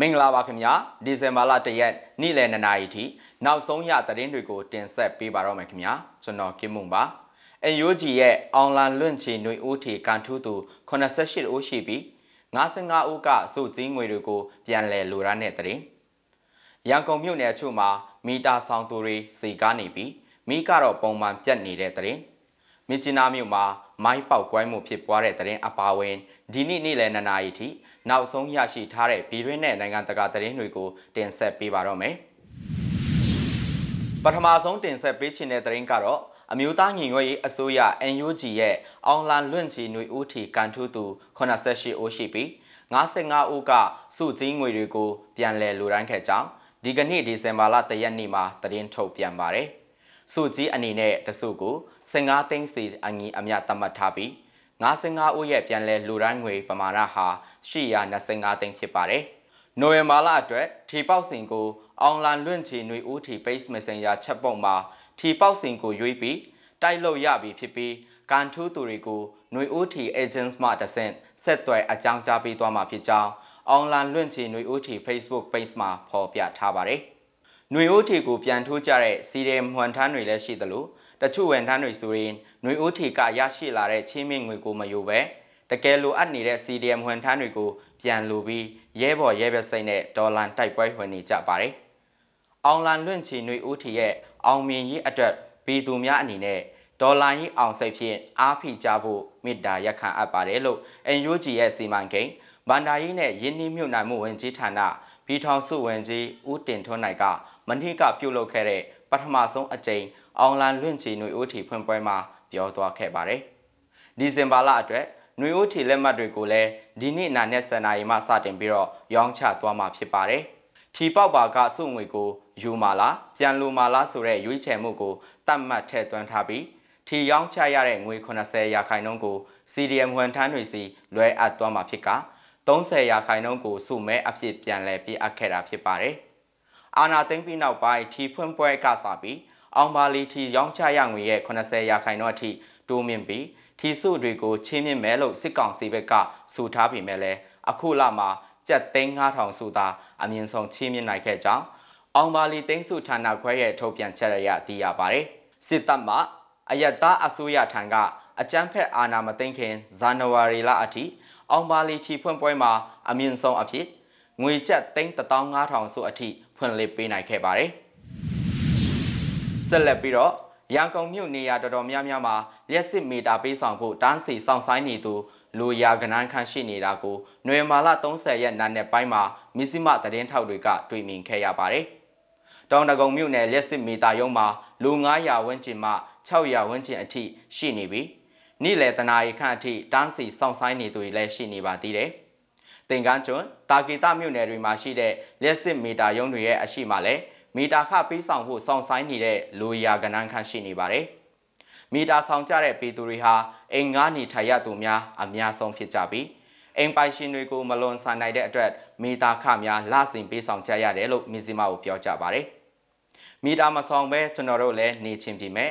မင်္ဂလာပါခင်ဗျာဒီဇင်ဘာလ၁ရက်နေ့လယ်2နာရီထိနောက်ဆုံးရသတင်းတွေကိုတင်ဆက်ပေးပါတော့မယ်ခင်ဗျာကျွန်တော်ကင်မွန်ပါအန်ယူဂျီရဲ့အွန်လိုင်းလွင့်ချီຫນွေဦးထီကန်ထူးသူ88ဦးရှိပြီး55ဦးကစုစည်းငွေတွေကိုပြန်လည်လိုရတဲ့သတင်းရန်ကုန်မြို့နယ်အချို့မှာမီတာဆောင်သူတွေစီကားနေပြီးမိကတော့ပုံမှန်ပြတ်နေတဲ့သတင်းမြချီနာမြို့မှာမိုင်းပေါက်ကွဲမှုဖြစ်ပွားတဲ့သတင်းအပါအဝင်ဒီနေ့နေ့လယ်2နာရီထိ နောက်ဆုံးရရှိထားတဲ့ပြည်တွင်းနဲ့နိုင်ငံတကာသတင်းတွေကိုတင်ဆက်ပေးပါတော့မယ်။ပထမဆုံးတင်ဆက်ပေးချင်တဲ့သတင်းကတော့အမျိုးသားညီညွတ်ရေးအစိုးရ NUG ရဲ့အွန်လိုင်းလွင့်ချီຫນွေဦးထီကန်ထူးသူ88ဦးရှိပြီး55ဦးကစုစည်းငွေတွေကိုပြန်လည်လူတိုင်းခဲ့ကြောင်းဒီကနေ့ဒီဇင်ဘာလ3ရက်နေ့မှာသတင်းထုတ်ပြန်ပါတယ်။စုစည်းအနေနဲ့တစုကို15သိန်းစီအငီအမြတ်သတ်မှတ်ထားပြီး55ဦးရဲ့ပြန်လည်လူတိုင်းငွေပမာဏဟာ 825သိန်းဖြစ်ပါတယ်။နိုဝင်ဘာလအတွက်ထီပေါက်စင်ကိုအွန်လိုင်းလွင့်ချီຫນွေဦးထီ Base Messenger ချက်ပုံမှာထီပေါက်စင်ကိုရွေးပြီးတိုက်လို့ရပြီဖြစ်ပြီးကန်ထူးသူတွေကိုຫນွေဦးထီ agents မှတဆင့်ဆက်သွယ်အကြောင်းကြားပေးသွားမှာဖြစ်ကြောင်းအွန်လိုင်းလွင့်ချီຫນွေဦးထီ Facebook Page မှာဖော်ပြထားပါတယ်။ຫນွေဦးထီကိုပြန်ထိုးကြတဲ့စီရဲမွန်ထန်းတွေလည်းရှိသလိုတချို့ဝန်ထမ်းတွေဆိုရင်ຫນွေဦးထီကရရှိလာတဲ့ချင်းမြင့်ငွေကိုမယိုပဲ တကယ်လိုအပ်နေတဲ့ CDM ဝန်ထမ်းတွေကိုပြန်လိုပြီးရဲဘော်ရဲဘက်စိတ်နဲ့ဒေါ်လာတိုက်ပွဲဝင်နေကြပါတယ်။အောင်လန်လွင့်ချီနှွေဦးထီရဲ့အောင်မြင်ရေးအတွက်ပြည်သူများအနေနဲ့ဒေါ်လာကြီးအောင်စိတ်ဖြင့်အားဖိကြဖို့မေတ္တာရက်ခံအပ်ပါတယ်လို့ NUG ရဲ့စီမံကိန်းဗန္ဒာကြီးနဲ့ရင်းနှီးမြှုပ်နှံမှုဝန်ကြီးဌာနပြည်ထောင်စုဝန်ကြီးဦးတင်ထွန်းနိုင်ကမနေ့ကပြုလုပ်ခဲ့တဲ့ပထမဆုံးအကြိမ်အောင်လန်လွင့်ချီနှွေဦးထီဖွင့်ပွဲမှာပြောသွားခဲ့ပါတယ်။ဒီဇင်ဘာလအတွက် ຫນွေဦးထီလက်မှတ်တွေကိုလည်းဒီနေ့နာနဲ့စံနာရီမှစတင်ပြီးတော့ရောင်းချသွားမှာဖြစ်ပါတယ်။ထီပေါက်ပါကစုငွေကိုယူမာလားပြန်လူမာလားဆိုတဲ့ရွေးချယ်မှုကိုတတ်မှတ်ထည့်သွင်းထားပြီးထီရောင်းချရတဲ့ငွေ80ရာခိုင်နှုန်းကို CDM ဝန်ထမ်းတွေစီလွှဲအပ်သွားမှာဖြစ်က30ရာခိုင်နှုန်းကိုစုမဲအဖြစ်ပြန်လည်ပြအပ်ခဲ့တာဖြစ်ပါတယ်။အာနာသိမ့်ပြီးနောက်ပိုင်းထီဖွင့်ပွဲကစားပြီးအောင်ပါလီထီရောင်းချရငွေရဲ့80ရာခိုင်နှုန်းအထိတိုးမြင့်ပြီး ထီစုတွေကိုချင်းမြင့်မယ်လို့စစ်ကောင်စီဘက်ကဆိုထားပေမဲ့လည်းအခုလမှာကျပ်သိန်း9000စုသာအမြင့်ဆုံးချင်းမြင့်နိုင်ခဲ့ကြောင်းအောင်ပါလီသိန်းစုဌာနခွဲရဲ့ထုတ်ပြန်ချက်ရသိရပါတယ်စစ်တပ်မှအယက်သားအစိုးရထံကအကြမ်းဖက်အာဏာမသိမ်းခင်ဇန်နဝါရီလအထိအောင်ပါလီထီဖွင့်ပွဲမှာအမြင့်ဆုံးအဖြစ်ငွေကျပ်သိန်း15000စုအထိဖွင့်လှစ်ပေးနိုင်ခဲ့ပါတယ်ဆက်လက်ပြီးတော့ ရန်ကုန်မြို့နေရာတော်တော်များများမှာလျှက်စစ်မီတာပေးဆောင်ဖို့တန်းစီစောင့်ဆိုင်နေသူလူရာကနန်းခန့်ရှိနေတာကိုနွေမာလ30ရက်နာနဲ့ပိုင်းမှာမစ္စည်းမသတင်းထောက်တွေကတွေ့မြင်ခဲ့ရပါတယ်။တောင်တကုံမြို့နယ်လျှက်စစ်မီတာရုံးမှာလူ900ဝန်းကျင်မှ600ဝန်းကျင်အထိရှိနေပြီးနေ့လယ်တနာရီခန့်အထိတန်းစီစောင့်ဆိုင်နေသူတွေလည်းရှိနေပါသေးတယ်။တင်ကန်းကျွန်းတာဂီတာမြို့နယ်တွေမှာရှိတဲ့လျှက်စစ်မီတာရုံးတွေရဲ့အရှိမလည်း မီတာခပေးဆောင်ဖို့စောင့်ဆိုင်နေတဲ့လူရာကနန်းခန့်ရှိနေပါတယ်။မီတာဆောင်ကြတဲ့ပြည်သူတွေဟာအိမ်ငါးနေထိုင်ရသူများအများဆုံးဖြစ်ကြပြီးအိမ်ပိုင်ရှင်တွေကိုမလွန်ဆန်နိုင်တဲ့အတွက်မီတာခများလဆင်ပေးဆောင်ကြရတယ်လို့မီဇီမာကိုပြောကြပါတယ်။မီတာမဆောင်ပဲကျွန်တော်တို့လည်းနေချင်းပြီမဲ့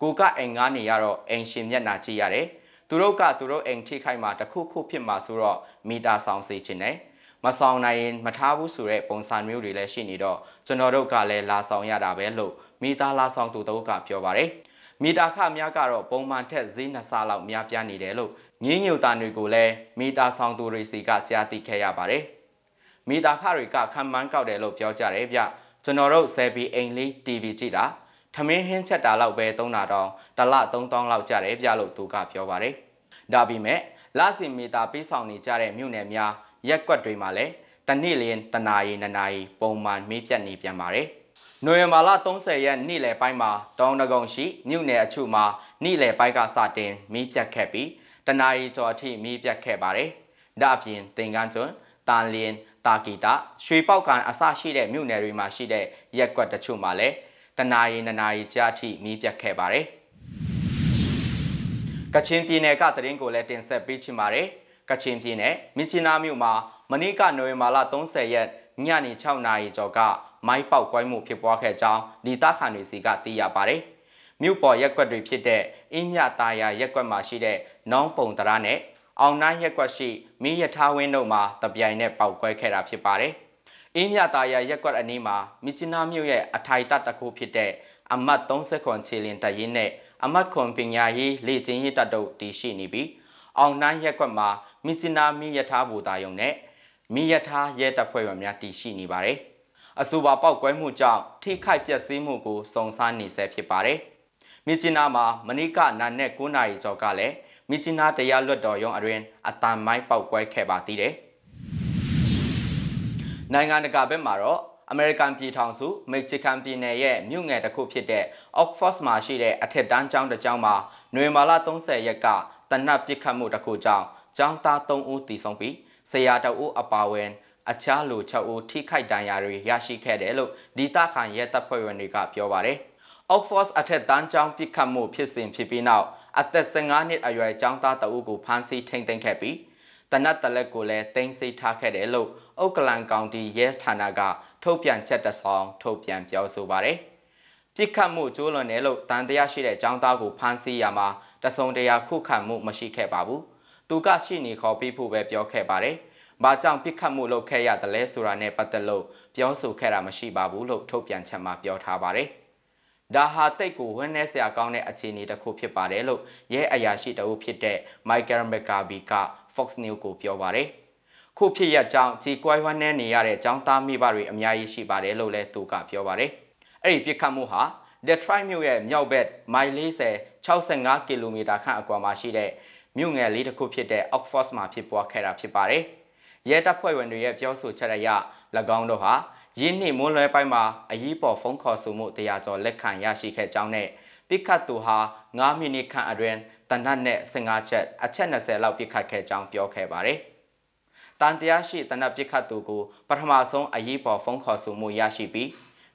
ကိုကအိမ်ငါးနေရတော့အိမ်ရှင်မျက်နှာကြည့်ရတယ်။သူတို့ကသူတို့အိမ်ထိခိုက်မှာတခုခုဖြစ်မှာဆိုတော့မီတာဆောင်စေခြင်းနဲ့ မဆောင်နိုင်ရင်မထားဘူးဆိုတဲ့ပုံစံမျိုးတွေလည်းရှိနေတော့ကျွန်တော်တို့ကလည်းလာဆောင်ရတာပဲလို့မိသားလာဆောင်သူတို့ကပြောပါတယ်မီတာခများကတော့ပုံမှန်ထက်ဈေးနှစ်ဆလောက်များပြားနေတယ်လို့ငင်းညူတာတွေကိုလည်းမီတာဆောင်သူတွေစီကကြားသိခဲ့ရပါတယ်မီတာခတွေကခံမှန်းကောက်တယ်လို့ပြောကြတယ်ဗျကျွန်တော်တို့ဆယ်ဘီအိမ်လေး TV ကြည့်တာထမင်းဟင်းချက်တာလောက်ပဲသုံးတာတော့တလ3000လောက်ကြတယ်ဗျလို့သူကပြောပါတယ်ဒါပေမဲ့လစီမီတာပေးဆောင်နေကြတဲ့မြို့နယ်များ ရက်ကွက်တွေမှာလည်းတနေ့လျင်တနာရီနနာရီပုံမှန်မေးပြတ်နေပြန်ပါတယ်။နိုဝင်ဘာလ30ရက်နေ့လယ်ပိုင်းမှာတောင်တကုံရှိမြို့နယ်အချို့မှာနေ့လယ်ပိုင်းကစတင်မေးပြတ်ခဲ့ပြီးတနာရီကျော်အထိမေးပြတ်ခဲ့ပါတယ်။ဒါအပြင်သင်္ကန်းကျွန်းတန်လျင်တာကီတာရွှေပေါက်ကန်အစရှိတဲ့မြို့နယ်တွေမှာရှိတဲ့ရက်ကွက်တချို့မှာလည်းတနာရီနနာရီကြာအထိမေးပြတ်ခဲ့ပါတယ်။ကချင်ပြည်နယ်ကသတင်းကိုလည်းတင်ဆက်ပေးချင်ပါတယ်။ ကချင်ပြည်နယ်မြစ်ချနာမြို့မှာမနေ့ကနိုဝင်ဘာလ30ရက်ညနေ6နာရီကျော်ကမိုင်းပေါက်ကွဲမှုဖြစ်ပွားခဲ့ကြောင်းဒေသခံတွေစီကသိရပါတယ်။မြို့ပေါ်ရက်ကွက်တွေဖြစ်တဲ့အင်းမြတာယာရက်ကွက်မှာရှိတဲ့နောင်ပုံတရနဲ့အောင်နိုင်ရက်ကွက်ရှိမီးရထားဝင်းတို့မှာတပြိုင်နက်ပေါက်ကွဲခဲ့တာဖြစ်ပါတယ်အင်းမြတာယာရက်ကွက်အနီးမှာမြစ်ချနာမြို့ရဲ့အထိုင်တပ်တစ်ခုဖြစ်တဲ့အမတ်30ခွန်ချီလင်တရင်နဲ့အမတ်ခွန်ပညာရေးလေ့ကျင့်ရေးတပ်တို့တည်ရှိနေပြီးအောင်နှိုင်းရက်ကွက်မှာ မြစ်ချနာမိယထာဘူတာယုံနဲ့မိယထာရဲတပ်ဖွဲ့ဝင်များတည်ရှိနေပါတယ်။အဆိုပါပောက်ကွဲမှုကြောင့်ထိခိုက်ပျက်စီးမှုကိုစုံစမ်းနေဆဲဖြစ်ပါတယ်။မြစ်ချနာမှာမနိကနာနဲ့9နာရီကျော်ကလည်းမြစ်ချနာတရားလွတ်တော်ရုံးအတွင်အတန်မိုင်းပောက်ကွဲခဲ့ပါသေးတယ်။နိုင်ငံတကာဘက်မှာတော့အမေရိကန်ပြည်ထောင်စုမက္ဆီကန်ပြည်နယ်ရဲ့မြို့ငယ်တစ်ခုဖြစ်တဲ့ Oxford မှာရှိတဲ့အထက်တန်းကျောင်းတစ်ကျောင်းမှာနွေမာလာ30ရက်ကတနတ်ပစ်ခတ်မှုတစ်ခုကြောင့် ကျောင်းသား3ဦးသေဆုံးပြီးဆရာတအုပ်အပါဝင်အခြားလူ6ဦးထိခိုက်ဒဏ်ရာတွေရရှိခဲ့တယ်လို့ဒေသခံရဲတပ်ဖွဲ့ဝင်တွေကပြောပါတယ်။ Oxford အထက်တန်းကျောင်းပစ်ခတ်မှုဖြစ်စဉ်ဖြစ်ပြီးနောက်အသက်15နှစ်အရွယ်ကျောင်းသားတအုပ်ကိုဖမ်းဆီးထိန်းသိမ်းခဲ့ပြီးတနတ်တလက်ကိုလည်းတင်စိထားခဲ့တယ်လို့ဥက္ကလန်ကောင်တီရဲဌာနကထုတ်ပြန်ချက်တဆောင်ထုတ်ပြန်ပြောဆိုပါတယ်။ပြစ်ခတ်မှုကျိုးလွန်တယ်လို့တန်တရားရှိတဲ့ចောင်းသားကိုဖမ်းဆီးရမှာတစုံတရာခုခံမှုမရှိခဲ့ပါဘူး။ သူကရှိနေခေါ်ပြီးဖို့ပဲပြောခဲ့ပါတယ်။ဘာကြောင့်ပြစ်ခတ်မှုလုပ်ခဲ့ရတယ်လဲဆိုတာနဲ့ပတ်သက်လို့ပြောဆိုခဲ့တာမရှိပါဘူးလို့ထုတ်ပြန်ချက်မှာပြောထားပါတယ်။ဒါဟာတိတ်ကိုဝန်းနေစရာကောင်းတဲ့အခြေအနေတစ်ခုဖြစ်ပါတယ်လို့ရဲအရာရှိတအုပ်ဖြစ်တဲ့ Michael McCarby က Fox News ကိုပြောပါတယ်။ခုဖြစ်ရကြောင်းကြည်ကွိုင်းဝမ်းနေနေရတဲ့အကြောင်းသားမိဘတွေအများကြီးရှိပါတယ်လို့လည်းသူကပြောပါတယ်။အဲ့ဒီပြစ်ခတ်မှုဟာ Detroit မြို့ရဲ့မြောက်ဘက်မိုင်40 65ကီလိုမီတာခန့်အကွာမှာရှိတဲ့ မြို့ငယ်လေးတစ်ခုဖြစ်တဲ့ Oxford မှာဖြစ်ပွားခဲ့တာဖြစ်ပါတယ်။ရဲတပ်ဖွဲ့ဝင်တွေရဲ့ပြောဆိုချက်အရ၎င်းတို့ဟာရင်းနှီးမွန်းလွဲပိုင်းမှာအရေးပေါ်ဖုန်းခေါ်ဆိုမှုတရားကျော်လက်ခံရရှိခဲ့ကြောင်းနဲ့ပြစ်ခတ်သူဟာ9မိနစ်ခန့်အတွင်းတနတ်နဲ့15ချက်အချက်20လောက်ပြစ်ခတ်ခဲ့ကြောင်းပြောခဲ့ပါတယ်။တန်တရားရှိတနက်ပစ်ခတ်သူကိုပထမဆုံးအရေးပေါ်ဖုန်းခေါ်ဆိုမှုရရှိပြီး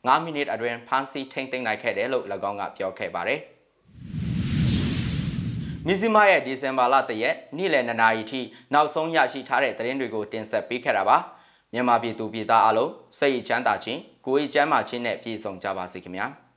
9မိနစ်အတွင်းဖမ်းဆီးထိန်းသိမ်းနိုင်ခဲ့တယ်လို့၎င်းကပြောခဲ့ပါတယ်။ မီဇီမာရဲ့ဒီဇင်ဘာလတရက်နေ့လယ်2နာရီထိနောက်ဆုံးရရှိထားတဲ့သတင်းတွေကိုတင်ဆက်ပေးခဲ့တာပါ။မြန်မာပြည်သူပြည်သားအလုံးစိတ်ချမ်းသာခြင်းကိုယ်ချမ်းသာခြင်းနဲ့ပြည့်စုံကြပါစေခင်ဗျာ။